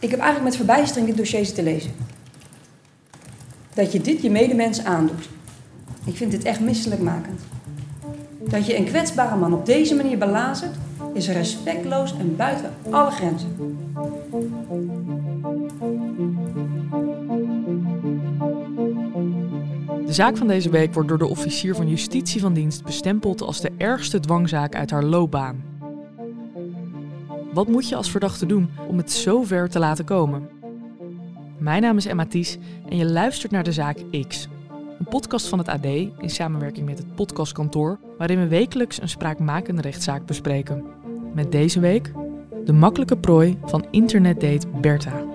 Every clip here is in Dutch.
Ik heb eigenlijk met verbijstering dit dossier zitten lezen. Dat je dit je medemens aandoet. Ik vind dit echt misselijkmakend. Dat je een kwetsbare man op deze manier belazert, is respectloos en buiten alle grenzen. De zaak van deze week wordt door de officier van justitie van dienst bestempeld als de ergste dwangzaak uit haar loopbaan. Wat moet je als verdachte doen om het zo ver te laten komen? Mijn naam is Emma Ties en je luistert naar de zaak X. Een podcast van het AD in samenwerking met het podcastkantoor, waarin we wekelijks een spraakmakende rechtszaak bespreken. Met deze week de makkelijke prooi van internetdate Bertha.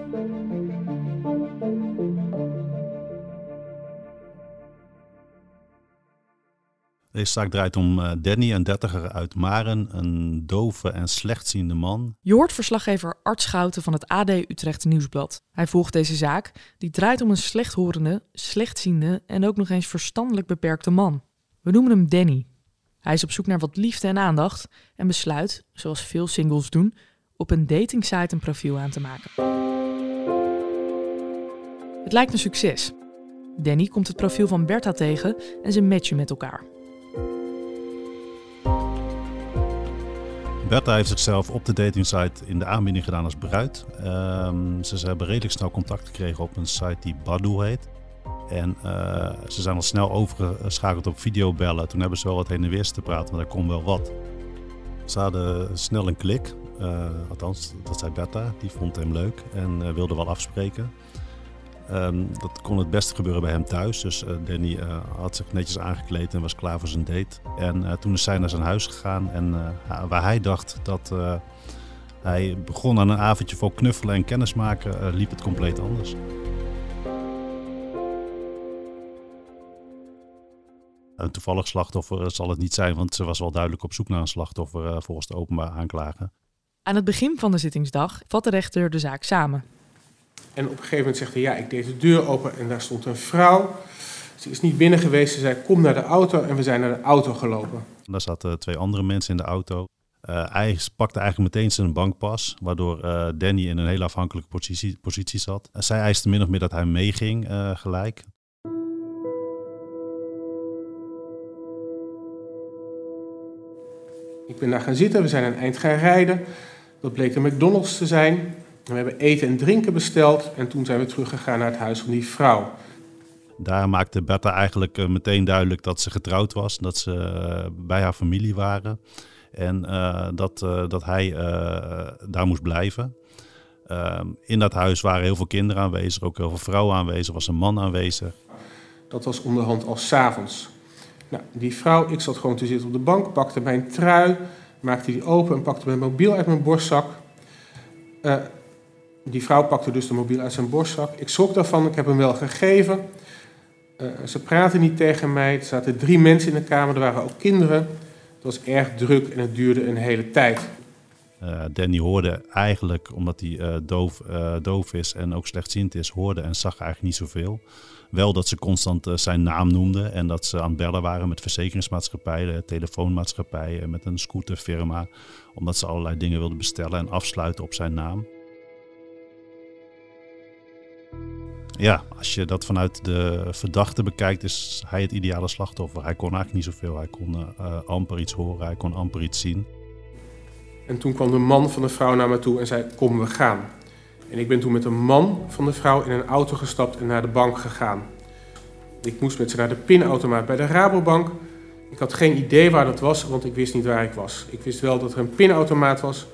Deze zaak draait om uh, Danny, een dertiger uit Maren, een dove en slechtziende man. Je hoort verslaggever Art Schouten van het AD Utrecht Nieuwsblad. Hij volgt deze zaak, die draait om een slechthorende, slechtziende en ook nog eens verstandelijk beperkte man. We noemen hem Danny. Hij is op zoek naar wat liefde en aandacht en besluit, zoals veel singles doen, op een datingsite een profiel aan te maken. Het lijkt een succes. Danny komt het profiel van Bertha tegen en ze matchen met elkaar. Bertha heeft zichzelf op de datingsite in de aanbieding gedaan als bruid. Um, ze, hebben redelijk snel contact gekregen op een site die Badoo heet. En uh, ze zijn al snel overgeschakeld op videobellen. Toen hebben ze wel wat heen en weer te praten, maar daar kon wel wat. Ze hadden snel een klik. Uh, althans, dat zei Bertha. Die vond hem leuk en uh, wilde wel afspreken. Um, dat kon het beste gebeuren bij hem thuis. Dus uh, Danny uh, had zich netjes aangekleed en was klaar voor zijn date. En uh, toen is zij naar zijn huis gegaan. En waar hij dacht dat hij begon aan een avondje voor knuffelen en kennismaken, liep het compleet anders. Een toevallig slachtoffer zal het niet zijn, want ze was wel duidelijk op zoek naar een slachtoffer volgens de openbaar aanklager. Aan het begin van de zittingsdag vat de rechter de zaak samen. En op een gegeven moment zegt hij, ja, ik deed de deur open en daar stond een vrouw. Ze is niet binnen geweest, ze zei, kom naar de auto en we zijn naar de auto gelopen. Daar zaten twee andere mensen in de auto. Uh, hij pakte eigenlijk meteen zijn bankpas, waardoor uh, Danny in een hele afhankelijke positie, positie zat. Uh, zij eiste min of meer dat hij meeging gelijk. Ik ben daar gaan zitten, we zijn een eind gaan rijden. Dat bleek de McDonald's te zijn. We hebben eten en drinken besteld en toen zijn we teruggegaan naar het huis van die vrouw. Daar maakte Bertha eigenlijk eh, meteen duidelijk dat ze getrouwd was, dat ze eh, bij haar familie waren en uh, dat, uh, dat hij uh, daar moest blijven. Ehm, in dat huis waren heel veel kinderen aanwezig, ook heel veel vrouwen aanwezig, was een man aanwezig. Dat was onderhand al s'avonds. Nou, die vrouw, ik zat gewoon te zitten op de bank, pakte mijn trui, maakte die open en pakte mijn mobiel uit mijn borstzak. Die vrouw pakte dus de mobiel uit zijn borstzak. Ik schrok daarvan, ik heb hem wel gegeven. Uh, ze praten niet tegen mij. Er zaten drie mensen in de kamer, er waren ook kinderen. Het was erg druk en het duurde een hele tijd. Uh, Danny hoorde eigenlijk, omdat hij uh, doof, doof is en ook slechtziend is, hoorde en zag eigenlijk niet zoveel. Wel dat ze constant zijn naam noemden en dat ze aan bellen waren met verzekeringsmaatschappijen, telefoonmaatschappijen, met een scooterfirma. Omdat ze allerlei dingen wilden bestellen en afsluiten op zijn naam. Ja, als je dat vanuit de verdachte bekijkt, is hij het ideale slachtoffer. Hij kon eigenlijk niet zoveel. Hij kon uh, amper iets horen, hij kon amper iets zien. En toen kwam de man van de vrouw naar me toe en zei: Kom, we gaan. En ik ben toen met de man van de vrouw in een auto gestapt en naar de bank gegaan. Ik moest met ze naar de pinautomaat bij de Rabobank. Ik had geen idee waar dat was, want ik wist niet waar ik was. Ik wist wel dat er een pinautomaat was.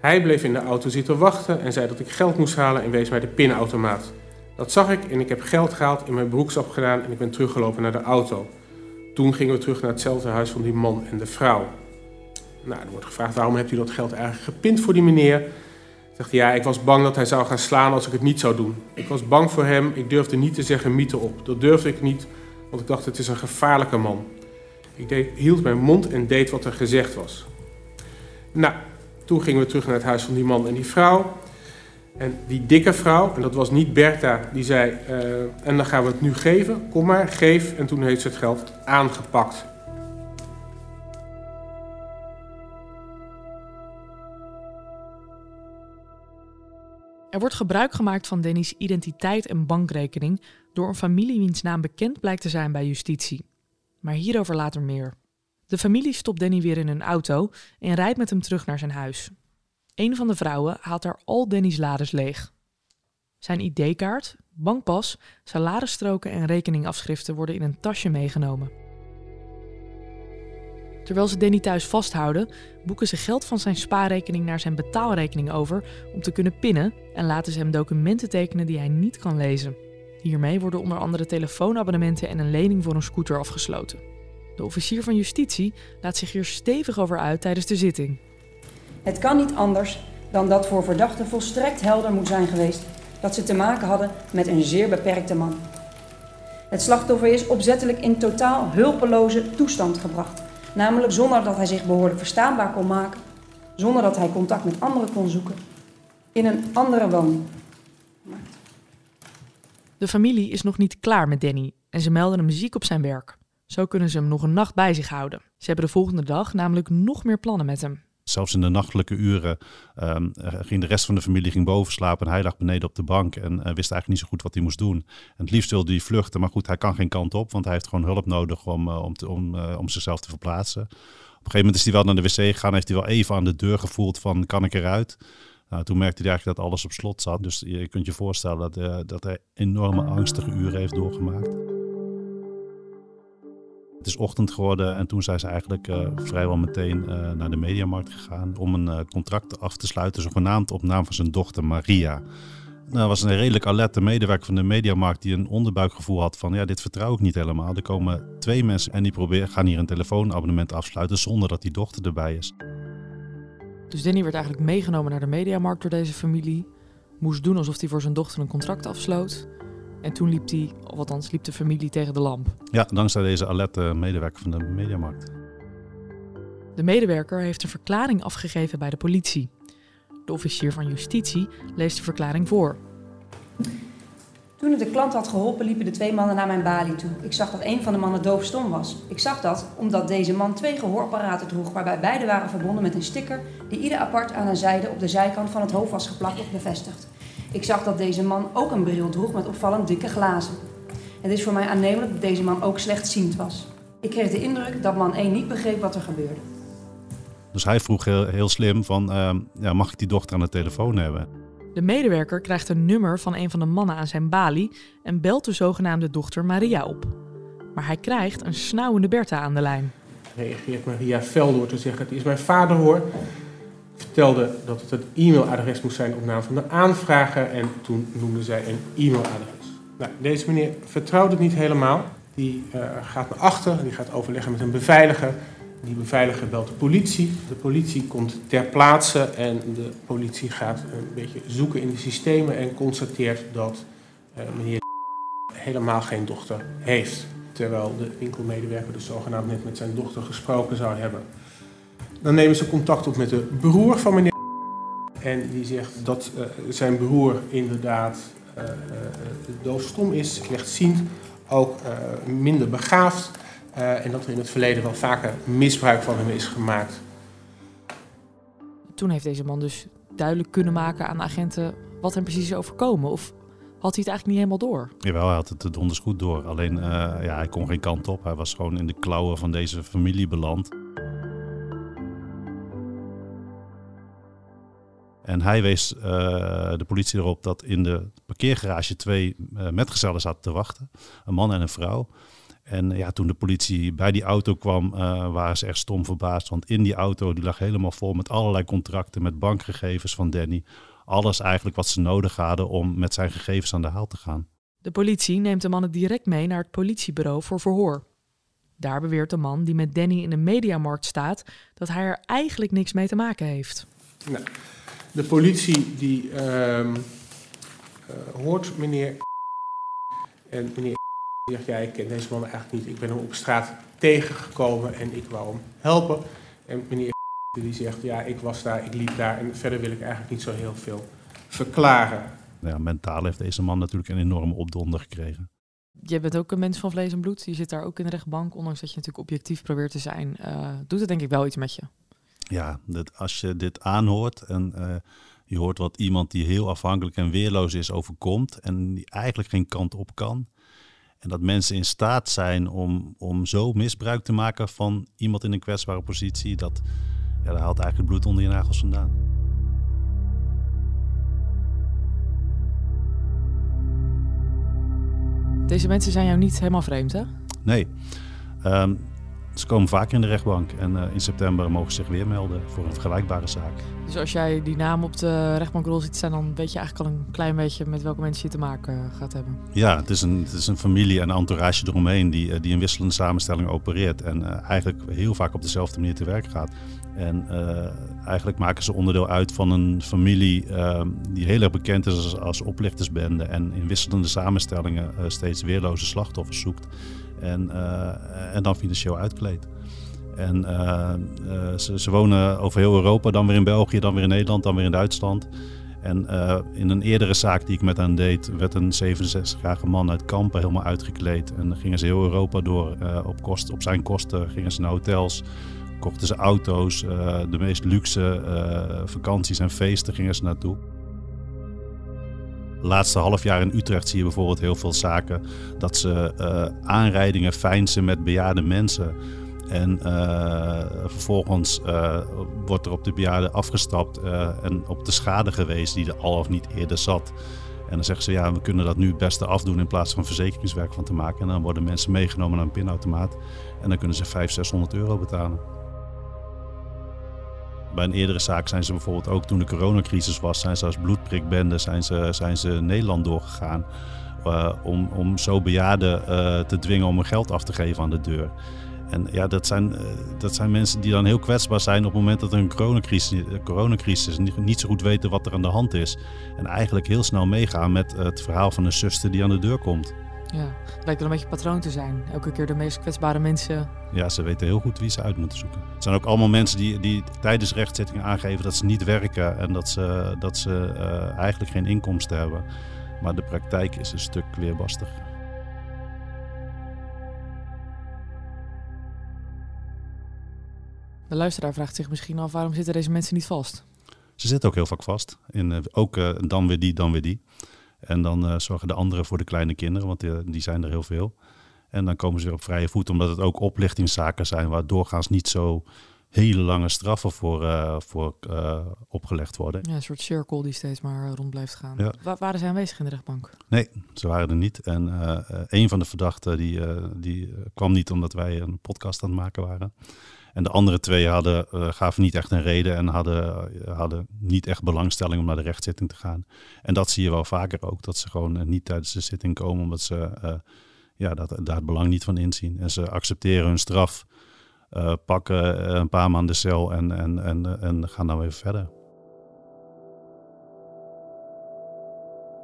Hij bleef in de auto zitten wachten en zei dat ik geld moest halen en wees mij de pinautomaat. Dat zag ik en ik heb geld gehaald, in mijn broekzak gedaan en ik ben teruggelopen naar de auto. Toen gingen we terug naar hetzelfde huis van die man en de vrouw. Nou, er wordt gevraagd waarom hebt u dat geld eigenlijk gepind voor die meneer? Zegt hij, ja, ik was bang dat hij zou gaan slaan als ik het niet zou doen. Ik was bang voor hem, ik durfde niet te zeggen mythe op. Dat durfde ik niet, want ik dacht het is een gevaarlijke man. Ik deed, hield mijn mond en deed wat er gezegd was. Nou, toen gingen we terug naar het huis van die man en die vrouw. En die dikke vrouw, en dat was niet Bertha, die zei: uh, En dan gaan we het nu geven. Kom maar, geef. En toen heeft ze het geld aangepakt. Er wordt gebruik gemaakt van Danny's identiteit en bankrekening door een familie wiens naam bekend blijkt te zijn bij justitie. Maar hierover later meer. De familie stopt Danny weer in een auto en rijdt met hem terug naar zijn huis. Een van de vrouwen haalt daar al Danny's lades leeg. Zijn ID-kaart, bankpas, salarisstroken en rekeningafschriften worden in een tasje meegenomen. Terwijl ze Danny thuis vasthouden, boeken ze geld van zijn spaarrekening naar zijn betaalrekening over om te kunnen pinnen en laten ze hem documenten tekenen die hij niet kan lezen. Hiermee worden onder andere telefoonabonnementen en een lening voor een scooter afgesloten. De officier van justitie laat zich hier stevig over uit tijdens de zitting. Het kan niet anders dan dat voor verdachten volstrekt helder moet zijn geweest dat ze te maken hadden met een zeer beperkte man. Het slachtoffer is opzettelijk in totaal hulpeloze toestand gebracht, namelijk zonder dat hij zich behoorlijk verstaanbaar kon maken, zonder dat hij contact met anderen kon zoeken, in een andere woning. De familie is nog niet klaar met Danny en ze melden hem ziek op zijn werk. Zo kunnen ze hem nog een nacht bij zich houden. Ze hebben de volgende dag namelijk nog meer plannen met hem. Zelfs in de nachtelijke uren um, ging de rest van de familie ging boven slapen en hij lag beneden op de bank en uh, wist eigenlijk niet zo goed wat hij moest doen. En het liefst wilde hij vluchten, maar goed, hij kan geen kant op, want hij heeft gewoon hulp nodig om, uh, om, te, om, uh, om zichzelf te verplaatsen. Op een gegeven moment is hij wel naar de wc gegaan, heeft hij wel even aan de deur gevoeld van kan ik eruit? Nou, toen merkte hij eigenlijk dat alles op slot zat. Dus je kunt je voorstellen dat, dat hij enorme angstige uren heeft doorgemaakt. Het is ochtend geworden en toen zijn ze eigenlijk uh, vrijwel meteen uh, naar de mediamarkt gegaan om een uh, contract af te sluiten, zogenaamd op naam van zijn dochter Maria. Nou, was een redelijk alerte medewerker van de mediamarkt die een onderbuikgevoel had van ja, dit vertrouw ik niet helemaal. Er komen twee mensen en die proberen, gaan hier een telefoonabonnement afsluiten zonder dat die dochter erbij is. Dus Danny werd eigenlijk meegenomen naar de mediamarkt door deze familie. Moest doen alsof hij voor zijn dochter een contract afsloot. En toen liep hij, of althans liep de familie tegen de lamp. Ja, dankzij deze alerte medewerker van de mediamarkt. De medewerker heeft een verklaring afgegeven bij de politie. De officier van justitie leest de verklaring voor. Toen ik de klant had geholpen, liepen de twee mannen naar mijn balie toe. Ik zag dat een van de mannen doofstom was. Ik zag dat omdat deze man twee gehoorapparaten droeg, waarbij beide waren verbonden met een sticker die ieder apart aan een zijde op de zijkant van het hoofd was geplakt of bevestigd. Ik zag dat deze man ook een bril droeg met opvallend dikke glazen. Het is voor mij aannemelijk dat deze man ook slechtziend was. Ik kreeg de indruk dat man 1 niet begreep wat er gebeurde. Dus hij vroeg heel, heel slim van, uh, ja, mag ik die dochter aan de telefoon hebben? De medewerker krijgt een nummer van een van de mannen aan zijn balie en belt de zogenaamde dochter Maria op. Maar hij krijgt een snauwende Bertha aan de lijn. Reageert Maria fel door te zeggen, het is mijn vader hoor vertelde dat het het e-mailadres moest zijn op naam van de aanvrager. En toen noemde zij een e-mailadres. Nou, deze meneer vertrouwt het niet helemaal. Die uh, gaat naar achter, die gaat overleggen met een beveiliger. Die beveiliger belt de politie. De politie komt ter plaatse en de politie gaat een beetje zoeken in de systemen en constateert dat uh, meneer helemaal geen dochter heeft. Terwijl de winkelmedewerker dus zogenaamd net met zijn dochter gesproken zou hebben. Dan nemen ze contact op met de broer van meneer. En die zegt dat uh, zijn broer inderdaad uh, uh, doofstom is, slechtziend, ook minder begaafd. en dat er in het verleden wel vaker misbruik van hem is gemaakt. Toen heeft deze man dus duidelijk kunnen maken aan de agenten wat hem precies is overkomen. Of had hij het eigenlijk niet helemaal door? Jawel, hij had het donders goed door. Alleen ja, hij kon geen kant op. Hij was gewoon in de klauwen van deze familie beland. En hij wees uh, de politie erop dat in de parkeergarage twee uh, metgezellen zaten te wachten. Een man en een vrouw. En ja, toen de politie bij die auto kwam, uh, waren ze echt stom verbaasd. Want in die auto die lag helemaal vol met allerlei contracten, met bankgegevens van Danny. Alles eigenlijk wat ze nodig hadden om met zijn gegevens aan de haal te gaan. De politie neemt de mannen direct mee naar het politiebureau voor verhoor. Daar beweert de man die met Danny in de mediamarkt staat dat hij er eigenlijk niks mee te maken heeft. Nee. De politie die uh, uh, hoort meneer en meneer zegt ja ik ken deze man eigenlijk niet. Ik ben hem op straat tegengekomen en ik wou hem helpen. En meneer die zegt ja ik was daar, ik liep daar en verder wil ik eigenlijk niet zo heel veel verklaren. Ja, mentaal heeft deze man natuurlijk een enorme opdonder gekregen. Je bent ook een mens van vlees en bloed. Je zit daar ook in de rechtbank, ondanks dat je natuurlijk objectief probeert te zijn. Uh, doet het denk ik wel iets met je ja, dat als je dit aanhoort en uh, Je hoort wat iemand die heel afhankelijk en weerloos is overkomt en die eigenlijk geen kant op kan. En dat mensen in staat zijn om, om zo misbruik te maken van iemand in een kwetsbare positie, dat, ja, dat haalt eigenlijk bloed onder je nagels vandaan. Deze mensen zijn jou niet helemaal vreemd, hè? Nee. Ehm, ze komen vaker in de rechtbank en uh, in september mogen ze zich weer melden voor een vergelijkbare zaak. Dus als jij die naam op de rechtbankrol ziet staan, dan weet je eigenlijk al een klein beetje met welke mensen je te maken uh, gaat hebben. Ja, het is een, het is een familie en een entourage eromheen die, uh, die in wisselende samenstellingen opereert en eigenlijk heel vaak op dezelfde manier te werk gaat. En eigenlijk maken ze onderdeel uit van een familie ehm, die heel erg bekend is als, als oplichtersbende en in wisselende samenstellingen steeds weerloze slachtoffers zoekt en, uh, en dan financieel uitkleed. En uh, uh, ze, ze, wonen over heel Europa, dan weer in België, dan weer in Nederland, dan weer in Duitsland. En in een eerdere zaak die ik met hen deed, werd een 67-jarige man uit Kampen helemaal uitgekleed. En gingen ze heel Europa door. op, kost, op zijn kosten gingen ze naar hotels, kochten ze auto's, de meest luxe vakanties en feesten gingen ze naartoe laatste half jaar in Utrecht zie je bijvoorbeeld heel veel zaken dat ze uh, aanrijdingen feinsen met bejaarde mensen. En uh, vervolgens uh, wordt er op de bejaarde afgestapt en op de schade geweest die er al of niet eerder zat. En dan zeggen ze, ja, we kunnen dat nu het beste afdoen in plaats van verzekeringswerk van te maken. En dan worden mensen meegenomen naar een pinautomaat en dan kunnen ze 500, 600 euro betalen. Bij een eerdere zaak zijn ze bijvoorbeeld ook toen de coronacrisis was, zijn ze als bloedprikbende zijn ze, zijn ze Nederland doorgegaan. Uh, om, om zo bejaarden uh, te dwingen om hun geld af te geven aan de deur. En ja, dat zijn, uh, dat zijn mensen die dan heel kwetsbaar zijn op het moment dat er een coronacrisis, coronacrisis is. Niet, niet zo goed weten wat er aan de hand is. En eigenlijk heel snel meegaan met het verhaal van een zuster die aan de deur komt. Ja, het lijkt wel een beetje patroon te zijn. Elke keer de meest kwetsbare mensen. Ja, ze weten heel goed wie ze uit moeten zoeken. Het zijn ook allemaal mensen die, die tijdens rechtzittingen aangeven dat ze niet werken en dat ze, dat ze uh, eigenlijk geen inkomsten hebben. Maar de praktijk is een stuk weerbarstig. De luisteraar vraagt zich misschien af waarom zitten deze mensen niet vast? Ze zitten ook heel vaak vast. In, uh, ook uh, dan weer die, dan weer die. En dan uh, zorgen de anderen voor de kleine kinderen, want die, die, zijn er heel veel. En dan komen ze weer op vrije voet, omdat het ook oplichtingszaken zijn waar doorgaans niet zo hele lange straffen voor, uh, voor uh, opgelegd worden. Ja, een soort cirkel die steeds maar rond blijft gaan. Ja. Waar waren ze aanwezig in de rechtbank? Nee, ze waren er niet. En uh, een van de verdachten die, die kwam niet omdat wij een podcast aan het maken waren. En de andere twee hadden, uh, gaven niet echt een reden en hadden, hadden niet echt belangstelling om naar de rechtszitting te gaan. En dat zie je wel vaker ook, dat ze gewoon uh, niet tijdens de zitting komen omdat ze ja, dat, daar het belang niet van inzien. En ze accepteren hun straf, pakken een paar maanden cel en, en, en, en gaan dan weer verder.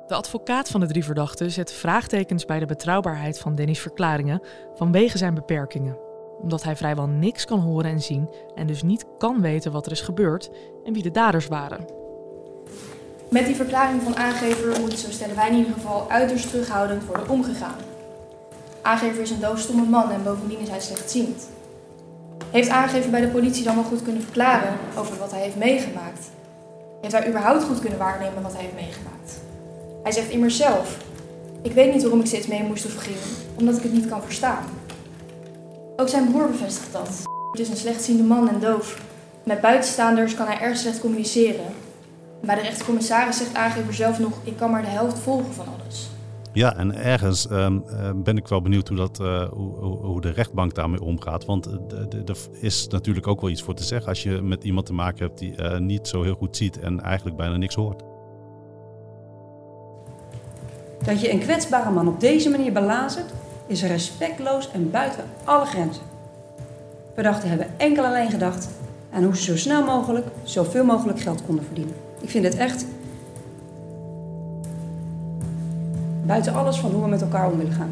De advocaat van de drie verdachten zet vraagtekens bij de betrouwbaarheid van Dennis' verklaringen vanwege zijn beperkingen omdat hij vrijwel niks kan horen en zien en dus niet kan weten wat er is gebeurd en wie de daders waren. Met die verklaring van aangever moet, zo stellen wij in ieder geval, uiterst terughoudend worden omgegaan. Aangever is een doofstomme man en bovendien is hij slechtziend. Heeft aangever bij de politie dan wel goed kunnen verklaren over wat hij heeft meegemaakt? Heeft hij überhaupt goed kunnen waarnemen wat hij heeft meegemaakt? Hij zegt immers zelf: Ik weet niet waarom ik steeds mee moest of omdat ik het niet kan verstaan. Ook zijn broer bevestigt dat. Het is een slechtziende man en doof. Met buitenstaanders kan hij erg slecht communiceren. Bij de rechtscommissaris zegt aangever zelf nog: Ik kan maar de helft volgen van alles. Ja, en ergens uh, ben ik wel benieuwd hoe, dat, uh, hoe, hoe, de rechtbank daarmee omgaat. Want er is natuurlijk ook wel iets voor te zeggen als je met iemand te maken hebt die uh, niet zo heel goed ziet en eigenlijk bijna niks hoort. Dat je een kwetsbare man op deze manier belazert, is respectloos en buiten alle grenzen. Verdachten hebben enkel alleen gedacht aan hoe ze zo snel mogelijk zoveel mogelijk geld konden verdienen. Ik vind het echt buiten alles van hoe we met elkaar om willen gaan.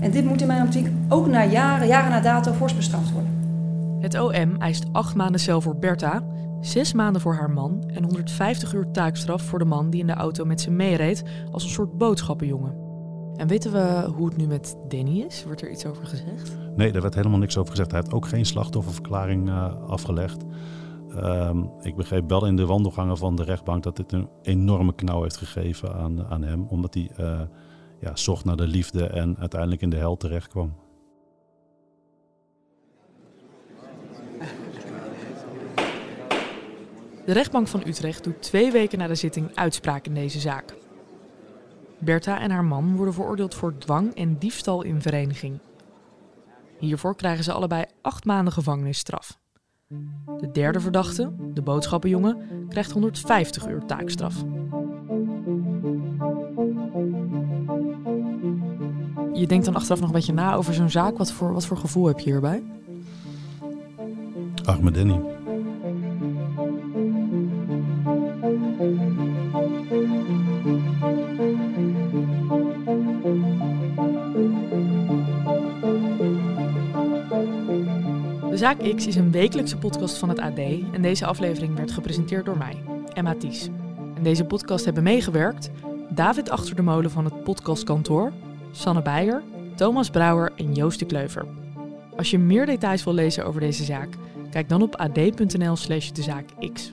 En dit moet in mijn optiek ook na jaren, jaren na dato fors bestraft worden. Het OM eist acht maanden cel voor Bertha, zes maanden voor haar man en 150 uur taakstraf voor de man die in de auto met ze meereed als een soort boodschappenjongen. En weten we hoe het nu met Danny is? Wordt er iets over gezegd? Nee, er werd helemaal niks over gezegd. Hij heeft ook geen slachtofferverklaring uh, afgelegd. Ehm, ik begreep wel in de wandelgangen van de rechtbank dat dit een enorme knauw heeft gegeven aan, aan hem. Omdat hij uh, ja, zocht naar de liefde en uiteindelijk in de hel terecht kwam. De rechtbank van Utrecht doet twee weken na de zitting uitspraak in deze zaak. Bertha en haar man worden veroordeeld voor dwang en diefstal in vereniging. Hiervoor krijgen ze allebei acht maanden gevangenisstraf. De derde verdachte, de boodschappenjongen, krijgt 150 uur taakstraf. Je denkt dan achteraf nog een beetje na over zo'n zaak. Wat voor, wat voor gevoel heb je hierbij? Denny. De Zaak X is een wekelijkse podcast van het AD en deze aflevering werd gepresenteerd door mij, Emma Ties. In deze podcast hebben meegewerkt David Achter de Molen van het podcastkantoor, Sanne Beijer, Thomas Brouwer en Joost de Kleuver. Als je meer details wil lezen over deze zaak, kijk dan op ad.nl slash dezaakx.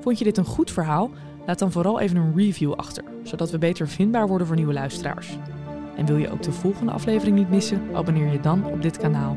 Vond je dit een goed verhaal? Laat dan vooral even een review achter, zodat we beter vindbaar worden voor nieuwe luisteraars. En wil je ook de volgende aflevering niet missen? Abonneer je dan op dit kanaal.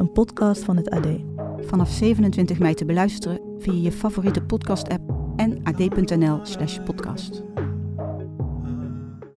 een podcast van het AD. Vanaf 27 mei te beluisteren via je favoriete podcast-app en ad.nl/podcast.